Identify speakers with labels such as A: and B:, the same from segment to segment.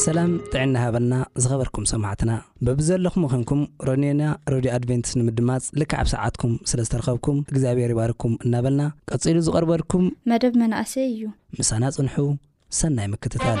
A: ሰላም ጥዕና ሃበልና ዝኸበርኩም ሰማዕትና በብዘለኹም ኾንኩም ሮኔና ረድዮ ኣድቨንትስ ንምድማፅ ልክዕ ኣብ ሰዓትኩም ስለ ዝተረኸብኩም እግዚኣብሔር ይባርኩም እናበልና ቀፂሉ ዝቐርበልኩም
B: መደብ መናእሰይ እዩ
A: ምሳና ፅንሑ ሰናይ ምክትታል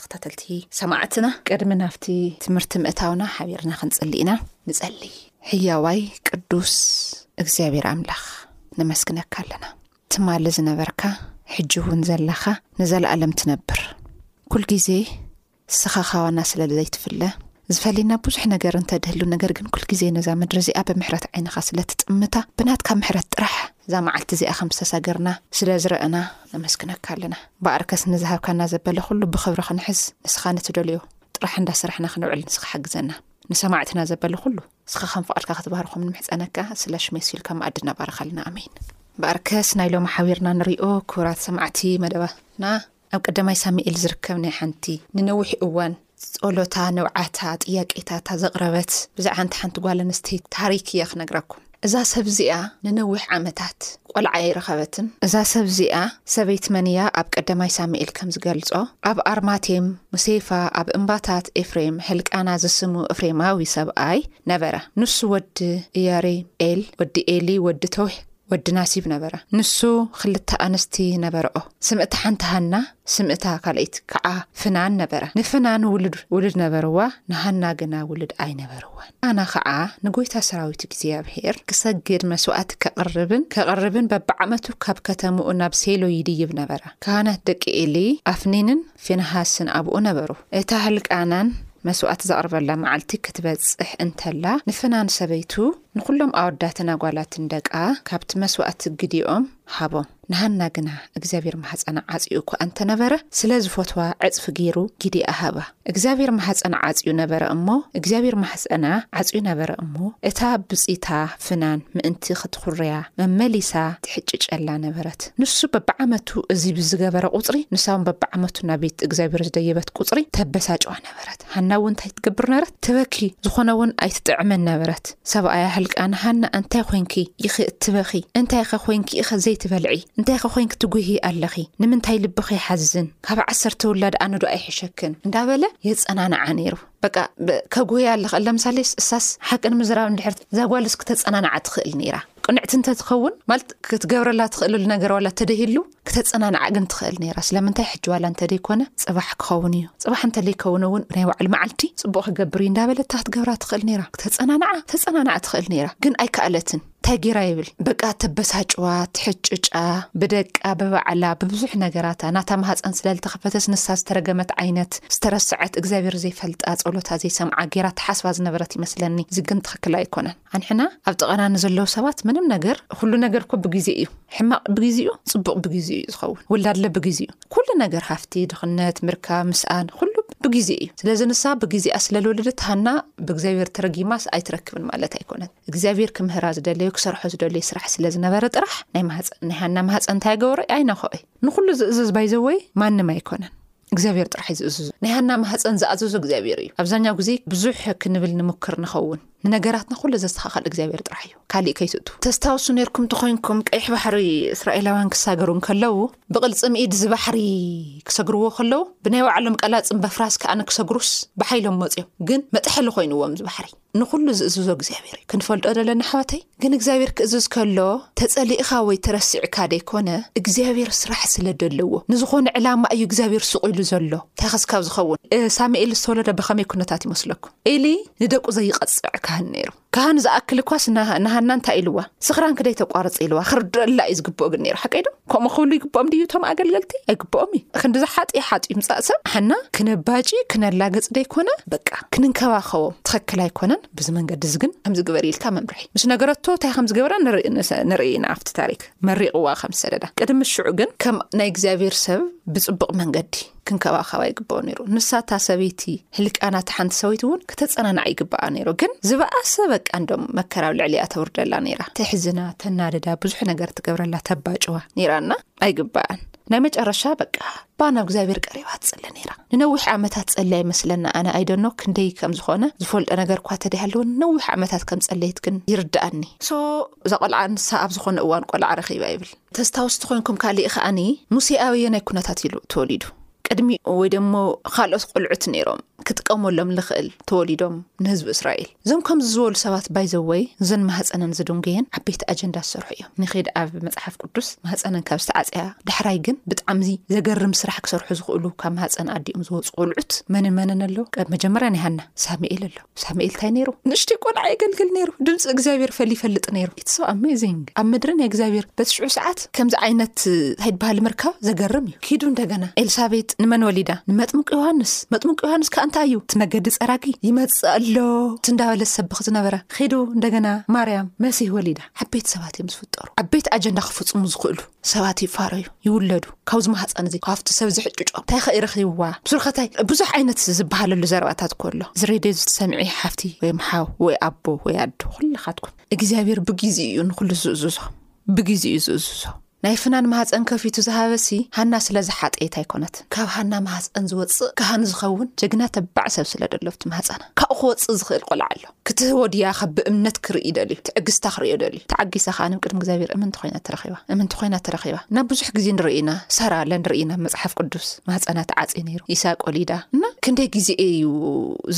C: ተኸታተልቲ ሰማዕትና ቅድሚ ናብቲ ትምህርቲ ምእታውና ሓቢርና ክንጽሊ ኢና ንጸሊ ሕያዋይ ቅዱስ እግዚኣብሔር ኣምላኽ ነመስግነካ ኣለና ትማሊ ዝነበርካ ሕጂ እውን ዘለኻ ንዘለኣለም ትነብር ኩል ግዜ ስኻ ካዋና ስለ ዘይትፍለ ዝፈሊና ብዙሕ ነገር እንተድህሉ ነገር ግን ኩል ግዜ ነዛ ምድሪ እዚኣ ብምሕረት ዓይንኻ ስለ ትጥምታ ብናትካ ምሕረት ጥራሕ እዛ መዓልቲ እዚኣ ከም ዝተሳገርና ስለ ዝረእና ነመስግነካ ኣለና በኣርከስ ንዝሃብካና ዘበለ ኩሉ ብክብሪ ክንሕዝ ንስኻ ንትደልዮ ጥራሕ እንዳ ስራሕና ክንውዕል ንስኻ ሓግዘና ንሰማዕትና ዘበለ ኩሉ እስኻ ከም ፍቓድካ ክትባርኾም ንምሕጸነካ ስለ ሽመይ ስኢልካ መኣድና ባርኸልና ኣሜን በኣርከስ ናይ ሎሚ ሓቢርና ንሪኦ ክብራት ሰማዕቲ መደባትና ኣብ ቀዳማይ ሳሚኤል ዝርከብ ናይ ሓንቲ ንነዊሕ እዋን ጸሎታ፣ ንብዓታ፣ ጥያቄታታ ዘቕረበት ብዛዕባ ሓንቲ ሓንቲ ጓል ኣንስተይቲ ታሪክ እየ ክነግራኩም። እዛ ሰብ እዚኣ ንነዊሕ ዓመታት ቆልዓ ኣይረኸበትን። እዛ ሰብ እዚኣ ሰበይት መን እያ? ኣብ ቀዳማይ ሳሚኤል ከም ዝገልጾ ኣብ ኣርማቴም፣ ሙሴፋ፣ ኣብ እምባታት ኤፍሬም ህልቃና ዝስሙ እፍሬማዊ ሰብኣይ ነበረ። ንሱ ወዲ እያሪምኤል፣ ወዲ ኤሊ፣ ወዲ ቶህ፣ ወዲ ናሲብ ነበረ። ንሱ ኽልተ ኣንስቲ ነበርኦ። ስም እታ ሓንቲ ሃና፣ ስም እታ ካልኣይቲ ክዓ ፍናን ነበረ። ንፍናን ውሉድ ነበርዋ፣ ንሃና ግና ውሉድ ኣይነበርዋን። ሃና ኽዓ ንጐይታ ሰራዊት እግዚኣብሄር ክሰግድ መስዋእቲ ከቕርብን ከቕርብን በብዓመቱ ካብ ከተምኡ ናብ ሴሎ ይድይብ ነበረ። ካህናት ደቂ ኤሊ ኣፍኒንን ፊንሃስን ኣብኡ ነበሩ። እታ ህልቃናን መስዋእቲ ዘቕርበላ መዓልቲ ክትበጽሕ እንተላ ንፍናን ሰበይቱ ንዅሎም ኣወዳትን ኣጓላትን ደቃ ካብቲ መስዋእቲ ግዲኦም ሃቦም። ንሃና ግና እግዚኣብሄር ማሕጸና ዓጽዩ እኳ እንተ ነበረ፣ ስለ ዚፈትዋ ዕጽፊ ገይሩ ግዲኣ ሃባ። እግዚኣብሄር ማሕጸና ዓጽዩ ነበረ እሞ እግዚኣብሄር ማሕጸና ዓጽዩ ነበረ እሞ እታ ብጽይታ ፍናን ምእንቲ ኽትዅርያ መመሊሳ ትሕጭጨላ ነበረት። ንሱ በብዓመቱ እዚ ብዝገበረ ቍጽሪ ንሳውን በብዓመቱ ናብ ቤት እግዚኣብሄር ዝደየበት ቍጽሪ ተበሳጭዋ ነበረት። ነበረት ሃና እውን እንታይ ትገብር ነበረት ትበኪ ዝኾነ እውን ኣይትጥዕመን ነበረት ሰብኣያ ህልቃ ንሃና እንታይ ኮይንኪ ኢኺ እትበኺ እንታይኸ ኮይንኪ ኢኸ ዘይትበልዒ እንታይኸ ኮይንኪ ትጉሂ ኣለኺ ንምንታይ ልብኺ ይሓዝን ካብ ዓሰርተ ውላድ ኣነዶ ኣይሕሸክን እንዳበለ የፀናንዓ ነይሩ በቃ ከጉያ ኣለኸ ለምሳሌ እሳስ ሓቂ ንምዝራብ እንድሕር ዛጓልስ ክተፀናንዓ ትኽእል ነይራ ቅንዕቲ እንተትኸውን ማለት ክትገብረላ ትኽእልሉ ነገር ዋላ ተደሂሉ ክተጸናንዓ ግን ትኽእል ነይራ ስለምንታይ ሕጂ ዋላ እንተደይኮነ ጽባሕ ክኸውን እዩ ጽባሕ እንተለይከውን እውን ናይ ባዕሉ መዓልቲ ጽቡቕ ክገብር እዩ እንዳበለታ ክትገብራ ትኽእል ነይራ ክተጸናንዓ ተጸናንዓ ትኽእል ነይራ ግን ኣይከኣለትን እንታይ ጌራ ይብል በቃ ተበሳጭዋ ትሕጭጫ ብደቃ ብባዕላ ብብዙሕ ነገራታ ናታ ማህፀን ስለልተኸፈተስ ንሳ ዝተረገመት ዓይነት ዝተረሰዐት እግዚኣብሔር ዘይፈልጣ ጸሎታ ዘይሰምዓ ጌራ ተሓስባ ዝነበረት ይመስለኒ እዚ ግን ትኽክል ኣይኮነን ኣንሕና ኣብ ጥቓና ንዘለዉ ሰባት ምንም ነገር ኹሉ ነገር እኮ ብግዜ እዩ ሕማቕ ብግዜኡ ጽቡቕ ብግዜ እዩ ዝኸውን ውላድለ ብግዜ እዩ ኩሉ ነገር ሃፍቲ ድኽነት ምርካብ ምስኣን ኹሉ ብግዜ እዩ ስለዚ ንሳ ብግዜኣ ስለዝወለደት ሃና ብእግዚኣብሔር ተረጊማስ ኣይትረክብን ማለት ኣይኮነት እግዚኣብሔር ክምህራ ዝደለዩ ክሰርሖ ዝደለዩ ስራሕ ስለ ዝነበረ ጥራሕ ናይ ሃና ማህፀ እንታይ ገበረ ኣይነኸኦይ ንኹሉ ዝእዝዝ ባይዘወይ ማንም ኣይኮነን እግዚኣብሔር ጥራሕ እዩ ዝእዝዞ ናይ ሃና ማህጸን ዝኣዘዞ እግዚኣብሔር እዩ ኣብዛኛው ግዜ ብዙሕ ክንብል ንምክር ንኸውን ንነገራትና ኩሉ ዘስተኻኸል እግዚኣብሔር ጥራሕ እዩ ካሊእ ከይትእቱ ተስታውሱ ነርኩም ተኾይንኩም ቀይሕ ባሕሪ እስራኤላውያን ክሳገሩ እንከለዉ ብቕልጽም ኢድ ዝባሕሪ ክሰግርዎ ከለዉ ብናይ ባዕሎም ቀላጽም በፍራስ ከኣነ ክሰግሩስ ብሓይሎም መጽዮም ግን መጥሐሊ ኮይንዎም ዝባሕሪ ንዅሉ ዚእዝዞ እግዚኣብሄር እዩ። ክንፈልጦ ዘለና ኣሕዋተይ፣ ግን እግዚኣብሄር ኪእዝዝ ከሎ ተጸሊእኻ ወይ ተረሲዕካ ዘይኰነ፣ እግዚኣብሄር ስራሕ ስለ ደለዎ፣ ንዝዀነ ዕላማ እዩ እግዚኣብሄር ሱቕ ኢሉ ዘሎ። እንታይ ኸስካብ ዚኸውን፣ ሳሙኤል ዝተወለደ ብኸመይ ኵነታት ይመስለኩም? ኤሊ ንደቁ ዘይቐጽዕ ካህን ነይሩ። ካህን ዚኣክል እኳስ ንሃና እንታይ ኢልዋ፣ ስኽራንኪ ደይተቋርጺ ኢልዋ ኺርድኣላ እዩ ዚግብኦ ግን ነይሩ። ሓቀይዶ? ከምኡ ክብሉ ይግብኦም ድዩ እቶም ኣገልገልቲ ኣይግብኦም እዩ ክንዲ ዝሓጢ ሓጢ ምፃእ ሰብ ሓና ክነባጪ ክነላግፅ ደይኮነ በቃ ክንንከባኸቦም ትኽክል ኣይኮነን ብዚ መንገዲ እዚ ግን ከምዚ ግበሪ ኢልካ መምርሒ ምስ ነገረቶ እንታይ ከም ዝገበረ ንርኢ ኢና ኣብቲ ታሪክ መሪቕዋ ከም ዝሰደዳ ቅድሚ ሽዑ ግን ከም ናይ እግዚኣብሔር ሰብ ብፅቡቕ መንገዲ ክንከባኸባ ይግበኦ ነይሩ ንሳ እታ ሰበይቲ ህልቃና እታ ሓንቲ ሰበይቲ እውን ከተጸናንዓ ይግበኣ ነይሩ ግን ዝበኣሰ በቃ እንዶም መከራ ኣብ ልዕሊኣ ተውርደላ ነይራ ተሕዝና ተናደዳ ብዙሕ ነገር ትገብረላ ተባጭዋ ነይራና ኣይግበኣን ናይ መጨረሻ በቃ ባ ናብ እግዚኣብሔር ቀሪባ ትጽሊ ነይራ ንነዊሕ ዓመታት ጸልያ ይመስለና ኣነ ኣይደኖ ክንደይ ከም ዝኾነ ዝፈልጦ ነገር እኳ ተደይ ኣለዎ ንነዊሕ ዓመታት ከም ጸለየት ግን ይርድኣኒ ሶ እዛ ቆልዓ ንሳ ኣብ ዝኾነ እዋን ቆልዓ ረኺባ ይብል ተስታውስቲ ኮይንኩም ካሊእ ከኣኒ ሙሴ ኣበየናይ ኩነታት ኢዩ ተወሊዱ ቅድሚኡ ወይ ደሞ ካልኦት ቆልዑት ነይሮም ክጥቀመሎም ልኽእል ተወሊዶም ንህዝቢ እስራኤል እዞም ከምዚ ዝበሉ ሰባት ባይዘወይ እዘን ማህፀነን ዝድንጉየን ዓበይቲ ኣጀንዳ ዝሰርሑ እዮም ንኺድ ኣብ መፅሓፍ ቅዱስ ማህፀነን ካብ ዝተዓፀያ ዳሕራይ ግን ብጣዕሚ ዘገርም ስራሕ ክሰርሑ ዝኽእሉ ካብ ማህፀን ኣዲኦም ዝወፁ ቆልዑት መንን መንን ኣለዉ ቀብ መጀመርያ ናይ ሃና ሳሚኤል ኣሎ ሳሙኤል እንታይ ነይሩ? ንእሽተይ ቆልዓ የገልግል ነይሩ። ድምፂ እግዚኣብሔር ፈል ይፈልጥ ነይሩ። ኢትስ ኣሜዚንግ ኣብ ምድሪ ናይ እግዚኣብሔር በትሽዑ ሰዓት ከምዚ ዓይነት እንታይ በሃሊ ምርካብ ዘገርም እዩ። ኪዱ እንደገና ኤልሳቤጥ ንመን ወሊዳ? ንመጥምቂ ዮሃንስ። መጥምቂ ዮሃንስ ከዓ እንታይ እዩ? እቲ መገዲ ፀራጊ ይመፅእ ኣሎ እቲ እንዳበለ ዝሰብኽ ዝነበረ ኪዱ እንደገና ማርያም መሲህ ወሊዳ። ዓበይቲ ሰባት እዮም ዝፍጠሩ ዓበይቲ ኣጀንዳ ክፍፅሙ ዝኽእሉ። ሰባት ይፋረዩ ይውለዱ ካብዚ ማህፀን እዚ ካብቲ ሰብ ዝሕጭጮም እንታይ ከ ይረኪብዋ ብሱርካታይ ብዙሕ ዓይነት ዝበሃለሉ ዘረባታት ኮሎ እዚ ሬድዮ ዝትሰምዒ ሓፍቲ ወይ ምሓው ወይ ኣቦ ወይ ኣዶ ኩልካትኩም እግዚኣብሔር ብግዜ እዩ ንኩሉ ዝእዝዞ ብግዜ እዩ ዝእዝዞ ናይ ፍናን ማህፀን ከፊቱ ዝሃበሲ ሃና ስለ ዝሓጠየት ኣይኮነት ካብ ሃና ማህፀን ዝወፅእ ካህን ዝኸውን ጀግና ተባዕ ሰብ ስለ ደሎብቲ ማህፀና ካብኡ ክወፅእ ዝኽእል ቆልዓ ኣሎ ክትህቦ ድያ ከ ብእምነት ክርኢ ደልዩ ትዕግስታ ክርእዮ ደልዩ ተዓጊሳ ከኣ ን ቅድሚ እግዚኣብሔር እምንቲ ኮይና ተረኺባ እምንቲ ኮይና ተረኺባ እና ብዙሕ ግዜ ንርኢ ኢና ሰራ ኣለ ንርኢ ኢና መጽሓፍ ቅዱስ ማህጸና ተዓጽዩ ነይሩ ይሳቅ ወሊዳ እና ክንደይ ግዜ እዩ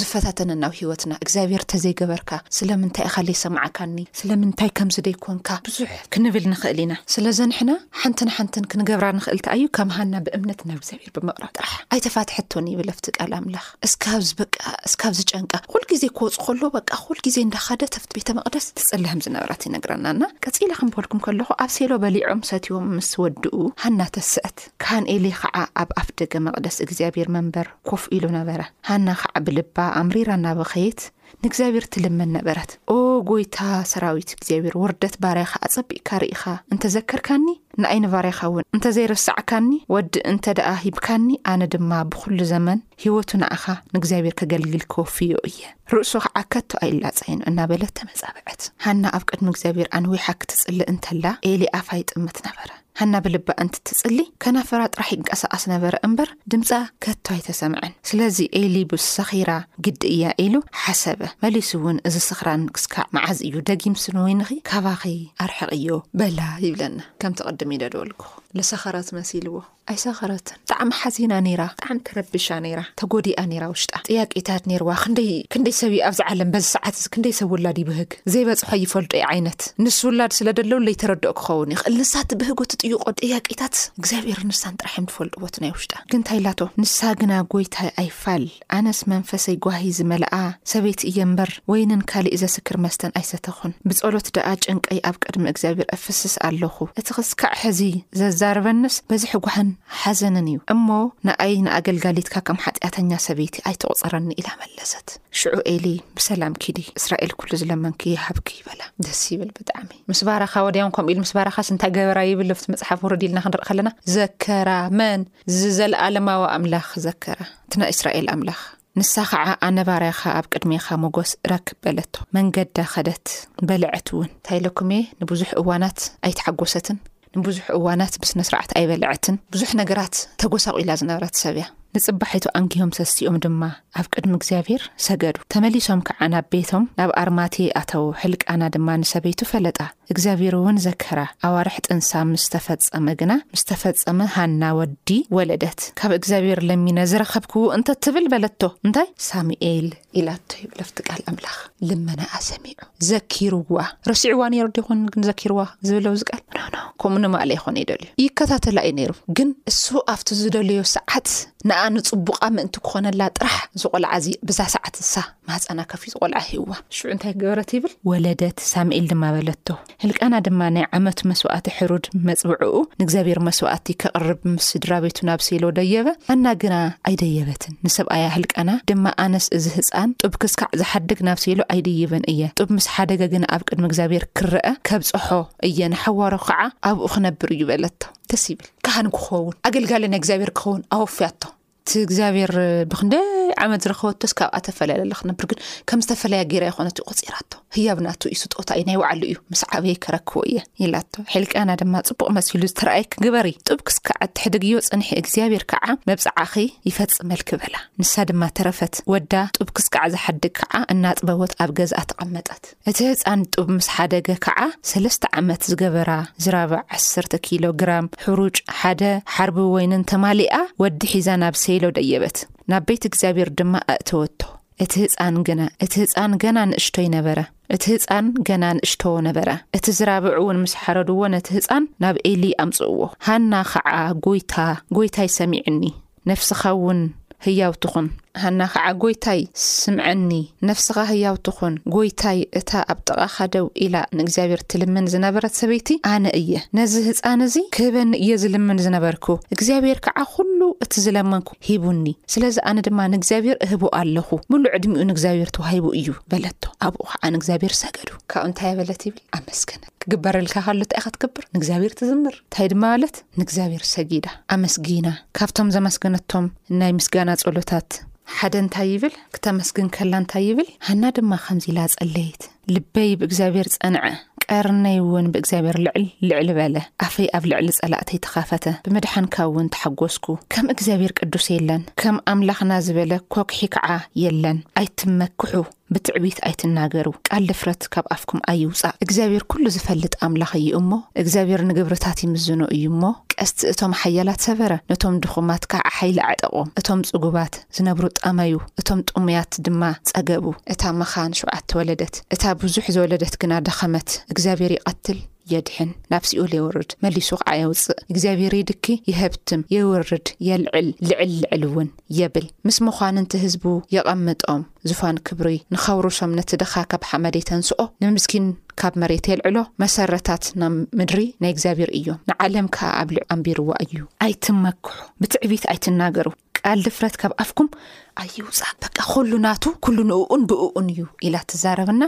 C: ዝፈታተነና ኣብ ህይወትና እግዚኣብሔር ተዘይገበርካ ስለምንታይ ኢኻ ዘይሰማዕካኒ ስለምንታይ ከምዚ ደይኮንካ ብዙሕ ክንብል ንኽእል ኢና ስለዘንሕና ሓንቲ ንሓንትን ክንገብራ ንኽእል ተኣዩ ከም ሃና ብእምነት ናብ ጸሎት ብምቕራብ ጥራሕ ኣይተፋትሐቶን ይብል ኣብቲ ቃል ኣምላኽ እስካብ ዝበቃ እስካብ ዝጨንቃ ኩል ግዜ ክወጽእ ከሎ በቃ ኩል ግዜ እንዳኸደት ኣብቲ ቤተ መቕደስ ትጽሊ ከም ዝነበረት ይነግረና እና ቀጺለ ክንበልኩም ከለኹ ኣብ ሴሎ በሊዖም ሰትዮም ምስ ወድኡ ሃና ተስእት ካህን ኤሊ ከዓ ኣብ ኣፍ ደገ መቕደስ እግዚኣብሔር መንበር ኮፍ ኢሉ ነበረ ሃና ከዓ ብልባ ኣምሪራ እናበኸየት ንእግዚኣብሔር ትልምን ነበረት። ኦ ጐይታ ሰራዊት እግዚኣብሔር ውርደት ባርያኻ ኣጸቢቕካ ርኢኻ እንተ ዘከርካኒ ንኣይ ንባርያኻውን እንተ ዘይረሳዕካኒ ወዲ እንተ ደኣ ሂብካኒ ኣነ ድማ ብዅሉ ዘመን ህይወቱ ንኣኻ ንእግዚኣብሔር ከገልግል ክወፍዮ እየ ርእሱ ኸዓ ከቶ ኣይላጸይን እናበለት ተመጻበዐት። ሃና ኣብ ቅድሚ እግዚኣብሔር ኣንዊሓ ክትጽሊ እንተላ ኤሊ ኣፋ ይጥምት ነበረ። ሃና ብልባ እንትትጽሊ ከናፍራ ጥራሕ ይንቀሳቐስ ነበረ እምበር ድምጻ ከቶ ኣይተሰምዐን። ስለዚ ኤሊቡስ ሰኺራ ግዲ እያ ኢሉ ሓሰበ። መሊሱ እውን እዚ ስኽራን ክስካዕ መዓዝ እዩ ደጊም ስኒ ወይንኺ ካባኺ ኣርሕቕዮ በላ ይብለና። ከምቲ ቅድም ኢለ ድበልኩኹ ልሰኸረት መሲልዎ ኣይሰኸረትን። ብጣዕሚ ሓዚና ነይራ ብጣዕሚ ተረቢሻ ነይራ ተጎዲኣ ነይራ ውሽጣ ጥያቄታት ነይርዋ ክንደይ ክንደይ ሰብ እዩ ኣብዚ ዓለም በዚ ሰዓት እዚ ክንደይ ሰብ ውላድ ይብህግ ዘይበጽሖ ይፈልጦ እዩ ዓይነት ንሱ ውላድ ስለ ደለዉ ለይተረድኦ ክኸውን ይኽእል ንሳ ትብህጎ ትጥይቆ ጥያቄታት እግዚኣብሔርን ንሳን ጥራሕ እዮም ትፈልጥዎ እቲ ናይ ውሽጣ ግን እንታይ ኢላቶ ንሳ ግና ጎይታይ ኣይፋል ኣነስ መንፈሰይ ጓሂ ዝመልኣ ሰበይቲ እየ እምበር ወይንን ካሊእ ዘስክር መስተን ኣይሰተኹን ብፆሎት ደኣ ጭንቀይ ኣብ ቅድሚ እግዚኣብሔር እፍስስ ኣለኹ እቲ ክስካዕ ሕዚ ዘዛርበንስ በዝሒ ጓህን ሓዘንን እዩ እሞ ንኣይ ንኣገልጋሊትካ ከም ሓጢኣተኛ ሰበይቲ ኣይትቁፀረኒ ኢላ መለሰት ሽዑ ኤሊ ብሰላም ኪዲ እስራኤል ኩሉ ዝለመንኪ ይሃብኪ በላ ደስ ይብል ብጣዕሚ ምስ ባራካ ወዲያውን ከምኡ ኢሉ ምስ ባራካስ እንታይ ገበራ ይብል ኣብቲ መፅሓፍ ውርድ ኢልና ክንርኢ ከለና ዘከራ መን ዝዘለኣለማዊ ኣምላኽ ዘከራ፣ እቲ ናይ እስራኤል ኣምላኽ። ንሳ ኸዓ፣ ኣነ ባርያኻ ኣብ ቅድሜኻ ሞገስ እረክብ በለቶ። መንገዳ ኸደት፣ በልዐትውን። እንታይ ኢለኩም እየ፣ ንብዙሕ እዋናት ኣይተሓጐሰትን፣ ንብዙሕ እዋናት ብስነስርዓት ኣይበልዐትን፣ ብዙሕ ነገራት ተጐሳቝላ ዝነበረት ሰብ እያ። ንጽባሒቱ ኣንጊሆም ሰስቲኦም ድማ ኣብ ቅድሚ እግዚኣብሄር ሰገዱ። ተመሊሶም ከዓ ናብ ቤቶም ናብ ኣርማቴ ኣተዉ፣ ሕልቃና ድማ ንሰበይቱ ፈለጣ። እግዚኣብሔርውን ዘከራ፣ ኣዋርሕ ጥንሳ ምስ ተፈጸመ ግና፣ ምስ ተፈጸመ ሃና ወዲ ወለደት። ካብ እግዚኣብሔር ለሚነ ዝረኸብክዎ እንተ ትብል በለቶ። እንታይ? ሳሙኤል ኢላቶ ይብል ኣብቲ ቃል ኣምላኽ። ልመናኣ ሰሚዑ። ዘኪርዋ። ረሲዕዋ ነይሩ ዶ ይኾን ግን ዘኪርዋ ዝብለው እዚ ቃል? ኖ ኖ ከምኡ ንማእለ ይኾን ይደልዩ። ይከታተላ እዩ ነይሩ። ግን እሱ ኣብቲ ዝደለዮ ሰዓት ንኣ ንጽቡቓ ምእንቲ ክኾነላ ጥራሕ እዚ ቆልዓ እዚ ብዛ ሰዓት ንሳ ማህጸና ከፊቱ ቆልዓ ሂብዋ። ሽዑ እንታይ ገበረት ይብል? ወለደት፣ ሳሚኤል ድማ በለቶ። ህልቃና ድማ ናይ ዓመቱ መስዋእቲ ሕሩድ መጽብዕኡ ንእግዚኣብሔር መስዋእቲ ከቕርብ ምስ ስድራ ቤቱ ናብ ሴሎ ደየበ፣ ሃና ግና ኣይደየበትን። ንሰብኣያ ህልቃና ድማ ኣነስ እዚ ህጻን ጡብ ክስካዕ ዝሓድግ ናብ ሴሎ ኣይድይብን እየ፣ ጡብ ምስ ሓደገ ግና ኣብ ቅድሚ እግዚኣብሔር ክረኣ ከብጽሖ እየ፣ ንሓዋሩ ኸዓ ኣብኡ ክነብር እዩ በለቶ። ደስ ይብል! ካህን ክኸውን፣ ኣገልጋሊ ናይ እግዚኣብሔር ክኸውን ኣወፍያቶ። እቲ እግዚኣብሔር ብክንደይ ዓመት ዝረኸበቶስ ካብኣ ተፈለያ ለለ ክነብር ግን ከም ዝተፈለያ ገይራ ይኮነት ቆፂራቶ ህያብ ናቱ እዩ ስጦታ እዩ ናይ ባዕሉ እዩ ምስ ዓበየ ከረክቦ እየ ይላቶ ሒልቅያና ድማ ፅቡቅ መሲሉ ዝተረኣይ ክግበሪ ጡብ ክስካዕ ኣትሕድግዮ ፅንሒ እግዚኣብሔር ከዓ መብፃዓኺ ይፈፅመልኪ በላ ንሳ ድማ ተረፈት ወዳ ጡብ ክስካዕ ዝሓድግ ከዓ እናጥበቦት ኣብ ገዝኣ ተቐመጠት እቲ ህጻን ጡብ ምስ ሓደገ ከኣ ሰለስተ ዓመት ዝገበራ ዝራብዕ ዓሰርተ ኪሎ ግራም ሕሩጭ፣ ሓደ ሓርቢ ወይንን ተማሊኣ ወዲ ሒዛ ናብ ሴሎ ደየበት። ናብ ቤት እግዚኣብሔር ድማ ኣእተወቶ። እቲ ህጻን ግና እቲ ህጻን ገና ንእሽቶይ ነበረ። እቲ ህጻን ገና ንእሽቶ ነበረ። እቲ ዝራብዕውን ምስ ሓረድዎ ነቲ ህጻን ናብ ኤሊ ኣምጽእዎ። ሃና ከኣ ጎይታ ጎይታይ ሰሚዑኒ። ነፍስኻ እውን ህያው ትኹን። ሃና ኸዓ ጐይታይ ስምዐኒ፣ ነፍስኻ ህያው ትኹን፣ ጐይታይ እታ ኣብ ጥቓኻ ደው ኢላ ንእግዚኣብሔር ትልምን ዝነበረት ሰበይቲ ኣነ እየ። ነዚ ህጻን እዚ ክህበኒ እየ ዝልምን ዝነበርኩ፣ እግዚኣብሔር ከዓ ኹሉ እቲ ዝለመንኩ ሂቡኒ፣ ስለዚ ኣነ ድማ ንእግዚኣብሔር እህቦ ኣለኹ፣ ምሉእ ዕድሚኡ ንእግዚኣብሔር ተዋሂቡ እዩ በለቶ። ኣብኡ ኸዓ ንእግዚኣብሔር ሰገዱ። ካብኡ እንታይ በለት ይብል? ኣመስገነት። ክግበረልካ ከሎ እንታይ ኢኻ ትገብር ንእግዚኣብሔር ትዝምር እንታይ ድማ ማለት ንእግዚኣብሔር ሰጊዳ ኣመስጊና ካብቶም ዘመስገነቶም ናይ ምስጋና ጸሎታት ሓደ እንታይ ይብል ክተመስግን ከላ እንታይ ይብል ሃና ድማ ከምዚ ኢላ ጸለይት ልበይ ብእግዚኣብሔር ጸንዐ ቀርነይ እውን ብእግዚኣብሔር ልዕል ልዕሊ በለ ኣፈይ ኣብ ልዕሊ ጸላእተይ ተኸፈተ ብምድሓንካ እውን ተሓጐስኩ ከም እግዚኣብሔር ቅዱስ የለን ከም ኣምላኽና ዝበለ ኰክሒ ከዓ የለን ኣይትመክሑ ብትዕቢት ኣይትናገሩ ቃል ድፍረት ካብ ኣፍኩም ኣይውጻእ እግዚኣብሔር ኩሉ ዝፈልጥ ኣምላኽ እዩ እሞ እግዚኣብሔር ንግብርታት ይምዝኖ እዩ እሞ ቀስቲ እቶም ሓያላት ሰበረ ነቶም ድኹማት ካዓ ሓይሊ ኣዕጠቆም እቶም ጽጉባት ዝነብሩ ጣመዩ እቶም ጥሙያት ድማ ጸገቡ እታ መኻን ሸውዓተ ወለደት እታ ብዙሕ ዝወለደት ግና ደኸመት እግዚኣብሔር ይቀትል የድሕን ናብ ሲኦል የውርድ መሊሱ ከዓ የውፅእ እግዚኣብሔር ይድኪ የሀብትም የውርድ የልዕል ልዕል ልዕል እውን የብል ምስ መኳንንቲ ህዝቡ የቐምጦም ዙፋን ክብሪ ንኸውርሶም ነቲ ድኻ ካብ ሓመድ የተንስኦ ንምስኪን ካብ መሬት የልዕሎ መሰረታት ናብ ምድሪ ናይ እግዚኣብሔር እዮም ንዓለም ከኣ ኣብ ልዕ ኣንቢርዋ እዩ። ኣይትመክሑ ብትዕቢት ኣይትናገሩ ቃል ድፍረት ካብ ኣፍኩም ኣይውጻእ በቃ ኩሉ ናቱ ኩሉ ንእኡን ብእኡን እዩ ኢላ ትዛረብና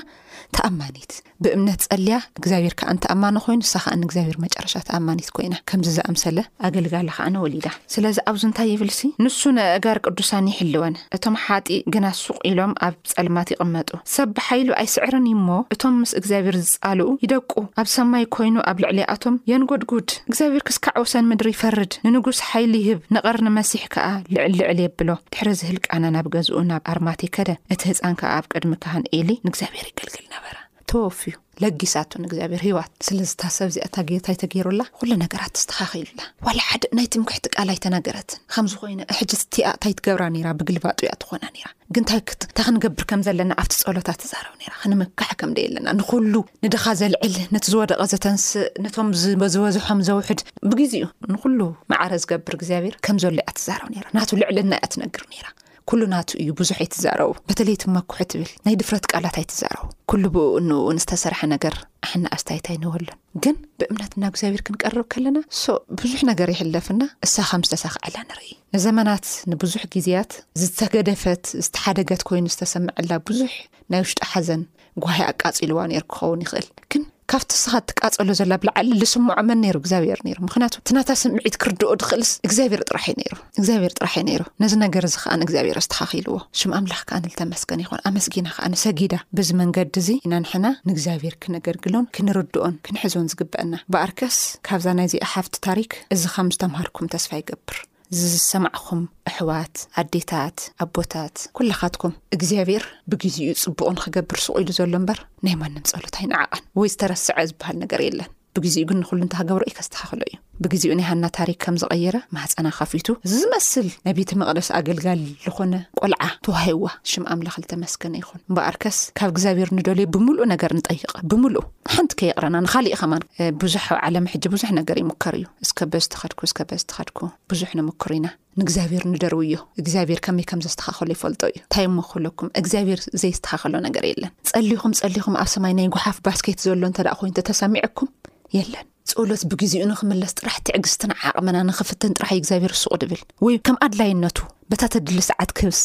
C: ተኣማኒት ብእምነት ጸልያ እግዚኣብሔር ከኣ እንተ ኣማነ ኮይኑ እሳ ከኣ ንእግዚኣብሔር መጨረሻ ተኣማኒት ኮይና ከምዚ ዝኣምሰለ ኣገልጋሊ ከኣነ ወሊዳ ስለዚ ኣብዚ እንታይ ይብልሲ ንሱ ነእጋር ቅዱሳን ይሕልወን እቶም ሓጢ ግና ሱቕ ኢሎም ኣብ ጸልማት ይቕመጡ ሰብ ብሓይሉ ኣይስዕርን እዩ እሞ እቶም ምስ እግዚኣብሔር ዝጻልኡ ይደቁ ኣብ ሰማይ ኮይኑ ኣብ ልዕሊኣቶም የንጎድጉድ እግዚኣብሔር ክስካዕ ወሰን ምድሪ ይፈርድ ንንጉስ ሓይሊ ይህብ ንቐርኒ መሲሕ ከኣ ልዕል ልዕል የብሎ ድሕሪ ዝህልቃና ናብ ገዝኡ ናብ ኣርማቴ ከደ እቲ ህፃን ከኣ ኣብ ቅድሚ ካህን ኤሊ ንእግዚኣብሔር ይገልግል ነበረ ተወፍዩ ለጊሳቱ ንእግዚኣብሔር ህይዋት ስለዝታ ሰብ ዚኣታ ጌታይ ተገይሩላ ኩሉ ነገራት ተስተኻኺሉላ ዋላ ሓደ ናይ ትምክሕቲ ቃል ኣይተናገረትን ከምዝኮይነ ሕጂ ቲኣ እንታይ ትገብራ ነራ ብግልባጡ እያ ትኾና ነራ ግን ታይ እታ ክንገብር ከም ዘለና ኣብቲ ፀሎታ ትዛረብ ነራ ክንምካሕ ከም ደይ ኣለና ንኩሉ ንድኻ ዘልዕል ነቲ ዝወደቐ ዘተንስእ ነቶም ዝበዝበዝሖም ዘውሕድ ብግዜኡ ንኩሉ መዓረ ዝገብር እግዚኣብሔር ከም ዘሎ እያ ትዛረብ ነራ ናቱ ልዕልና እያ ትነግር ነራ ኩሉ ናቱ እዩ ብዙሕ ኣይትዛረቡ በተለይ እቲ መኩሒ ትብል ናይ ድፍረት ቃላት ኣይትዛረቡ ኩሉ ብኡ እንውን ዝተሰርሐ ነገር ኣሕና ኣስታይት ኣይንወሉን ግን ብእምነት ናብ እግዚኣብሔር ክንቀርብ ከለና ሶ ብዙሕ ነገር ይሕለፍና እሳ ከም ዝተሳክዐላ ንርኢ ንዘመናት ንብዙሕ ግዜያት ዝተገደፈት ዝተሓደገት ኮይኑ ዝተሰምዐላ ብዙሕ ናይ ውሽጢ ሓዘን ጓሂ ኣቃጺልዋ ነይሩ ክኸውን ይኽእል ግን ካብቲ ስኻ ትቃጸሎ ዘላ ብላዓሊ ዝስምዖ መን ነይሩ እግዚኣብሔር ነይሩ ምክንያቱ ትናታ ስምዒት ክርድኦ ድኽእልስ እግዚኣብሔር ጥራሕ ዩ ነይሩ እግዚኣብሔር ጥራሕ ዩ ነይሩ ነዚ ነገር እዚ ከዓን እግዚኣብሔር ኣስተኻኺልዎ ሽም ኣምላኽ ከዓን ልተመስገን ይኾን ኣመስጊና ከዓን ሰጊዳ በዚ መንገዲ እዚ ኢና ንሕና ንእግዚኣብሔር ክነገልግሎን ክንርድኦን ክንሕዞን ዝግበአና ብኣርከስ ካብዛ ናይዚ ኣሓፍቲ ታሪክ እዚ ከም ዝተምሃርኩም ተስፋ ይገብር ዝሰማዕኹም ኣሕዋት ኣዴታት ኣቦታት ኩላኻትኩም እግዚኣብሔር ብግዚኡ ጽቡቕ ንኽገብር ሱቕ ኢሉ ዘሎ እምበር ናይ ማንም ጸሎት ኣይነዓቐን ወይ ዝተረስዐ ዝበሃል ነገር የለን ብግዚኡ ግን ንኹሉ እንተሃገብሮ እዩ ከስተኻኽሎ እዩ ብግዚኡ ናይ ሃና ታሪክ ከም ዝቐየረ ማህፀና ካፊቱ ዝመስል ናይ ቤተ መቕደስ ኣገልጋል ዝኾነ ቆልዓ ተዋሂዋ ሽም ኣምላኽ ዝተመስገነ ይኹን እምበኣርከስ ካብ እግዚኣብሔር ንደልዮ ብምሉእ ነገር ንጠይቕ ብምሉእ ሓንቲ ከየቕረና ንኻሊእ ኸማን ብዙሕ ዓለም ሕጂ ብዙሕ ነገር ይሙከር እዩ እስከ በዝ ተኸድኩ እስከ በዝ ተኸድኩ ብዙሕ ንምኩር ኢና ንእግዚኣብሔር ንደርውዮ እግዚኣብሔር ከመይ ከም ዘስተኻኸሎ ይፈልጦ እዩ እንታይ እሞ ክብለኩም እግዚኣብሔር ዘይስተኻኸሎ ነገር የለን ጸሊኹም ጸሊኹም ኣብ ሰማይ ናይ ጉሓፍ ባስኬት ዘሎ እንተ ደኣ ኮይኑ ተተሰሚዐኩም የለን ጸሎት ብግዜኡ ንክምለስ ጥራሕ ትዕግስትን ዓቕምና ንክፍትን ጥራሕ እግዚኣብሔር ሱቕ ድብል ወይ ከም ኣድላይነቱ በታ ተድሊ ሰዓት ክብስ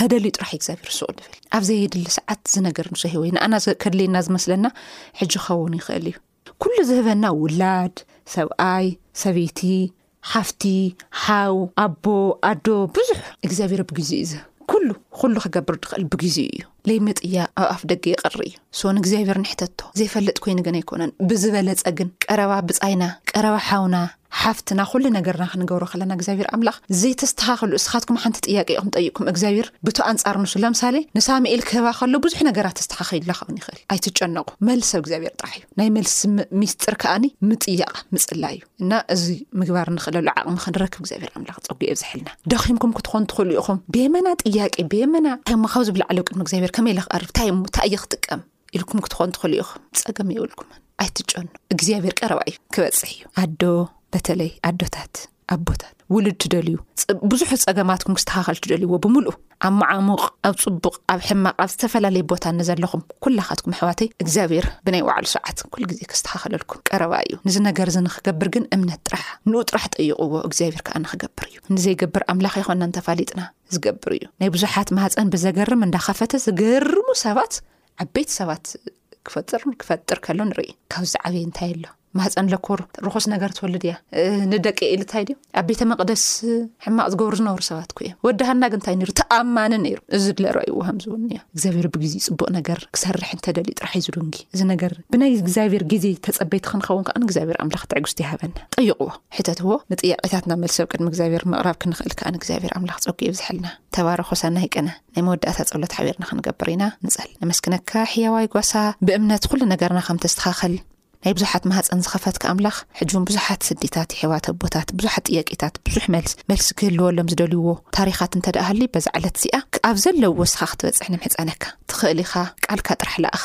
C: ተደልዩ ጥራሕ እግዚኣብሔር ሱቕ ድብል ኣብዘይድሊ ሰዓት ዝነገር ንሰሂወዩ ንኣና ከድልየና ዝመስለና ሕጂ ክኸውን ይኽእል እዩ ኩሉ ዝህበና ውላድ፣ ሰብኣይ፣ ሰበይቲ፣ ሓፍቲ፣ ሓው፣ ኣቦ፣ ኣዶ ብዙሕ እግዚኣብሔር ኣብ ግዜኡ እዩ ዝህብ። ኩሉ ኩሉ ክገብር ድኽእል ብግዜኡ እዩ። ለይምጥያቕ ኣብ ኣፍ ደገ ይቐሪ እዩ። ሶ ንእግዚኣብሔር ንሕተቶ። ዘይፈልጥ ኮይኑ ግን ኣይኮነን። ብዝበለጸ ግን ቀረባ ብጻይና፣ ቀረባ ሓውና፣ ሓፍትና ኩሉ ነገርና ክንገብሮ ከለና እግዚኣብሔር ኣምላኽ ዘይተስተኻኽሉ እስኻትኩም ሓንቲ ጥያቄ ኢኹም ጠይቅኩም እግዚኣብሔር ብቶ ኣንጻር ንሱ ለምሳሌ ንሳሙኤል ክህባ ከሎ ብዙሕ ነገራት ተስተኻኺሉላ ክኸውን ይኽእል ኣይትጨነቁ መልሰብ እግዚኣብሔር ጥራሕ እዩ ናይ መልሲ ሚስጥር ከኣኒ ምጥያቅ ምጽላ እዩ እና እዚ ምግባር ንኽእለሉ ዓቕሚ ክንረክብ እግዚኣብሔር ኣምላኽ ፀጉ የብዝሐልና ደኺምኩም ክትኾኑ ትኽእሉ ኢኹም ብየመና ጥያቄ ብየመና ከማኻብ ዝብላዕለው ቅድሚ እግዚኣብሔር ከመይ ኢለ ክቐርብ ታይእሞ ታእየ ክጥቀም ኢልኩም ክትኾን ትኽእሉ ኢኹም ጸገም የብልኩምን ኣይትጨኑ እግዚኣብሔር ቀረባ እዩ ክበጽሕ እዩ ኣዶ በተለይ ኣዶታት ኣቦታት ውሉድ ትደልዩ ብዙሕ ጸገማትኩም ክስተኻኸል ትደልይዎ ብምሉእ ኣብ መዓሙቕ ኣብ ጽቡቕ ኣብ ሕማቕ ኣብ ዝተፈላለየ ቦታ ንዘለኹም ኩላኻትኩም ኣሕዋተይ እግዚኣብሔር ብናይ ባዕሉ ሰዓት ኩሉ ግዜ ክስተኻኸለልኩም ቀረባ እዩ ንዚ ነገር እዚ ንክገብር ግን እምነት ጥራሕ ንኡ ጥራሕ ጠይቕዎ እግዚኣብሔር ከዓ ንክገብር እዩ ንዘይገብር ኣምላኽ ይኮና እንተፋሊጥና ዝገብር እዩ ናይ ብዙሓት ማህፀን ብዘገርም እንዳኸፈተ ዝገርሙ ሰባት ዓበይቲ ሰባት ክፈጥር ክፈጥር ከሎ ንርኢ ካብዚ ዓብይ እንታይ ኣሎ ማህፀን ለኮር ርኹስ ነገር ትወልድ እያ ንደቂ ኢልታይ ድዩ ኣብ ቤተ መቅደስ ሕማቅ ዝገብሩ ዝነብሩ ሰባት ኩ እዮም ወድሃና ግ እንታይ ሩ ተኣማኒ ነይሩ እዚ ድለረእይዎ ከምዝውን እዮ እግዚኣብሔር ብግዜ ፅቡቅ ነገር ክሰርሕ እንተደልዩ ጥራሕ እዩ ዝዱንጊ እዚ ነገር ብናይ እግዚኣብሔር ግዜ ተፀበይቲ ክንኸውን ከኣ እግዚኣብሔር ኣምላኽ ትዕግስቲ ይሃበና ጠይቅዎ ሕተትዎ ንጥያቄታትና መልሲ ኣብ ቅድሚ እግዚኣብሔር ምቅራብ ክንኽእል ከኣ ንእግዚኣብሔር ኣምላኽ ጸጉ የብዝሐልና ተባረኽ ሆሳና ይቀነ ናይ መወዳእታ ጸሎት ሓቢርና ክንገብር ኢና ንጸል ነመስግነካ ሕያዋይ ጓሳ ብእምነት ኹሉ ነገርና ከም ተስተኻኸል ናይ ብዙሓት ማህፀን ዝኸፈትካ ኣምላኽ ሕጂውን ብዙሓት ስዲታት የሕዋት ኣቦታት ብዙሓት ጥያቄታት ብዙሕ መልስ መልሲ ክህልወሎም ዝደልይዎ ታሪኻት እንተደኣ ሃልዩ በዛ ዕለት እዚኣ ኣብ ዘለዎ እስኻ ክትበፅሕ ንምሕፀነካ ትኽእል ኢኻ ቃልካ ጥራሕ ለኣኽ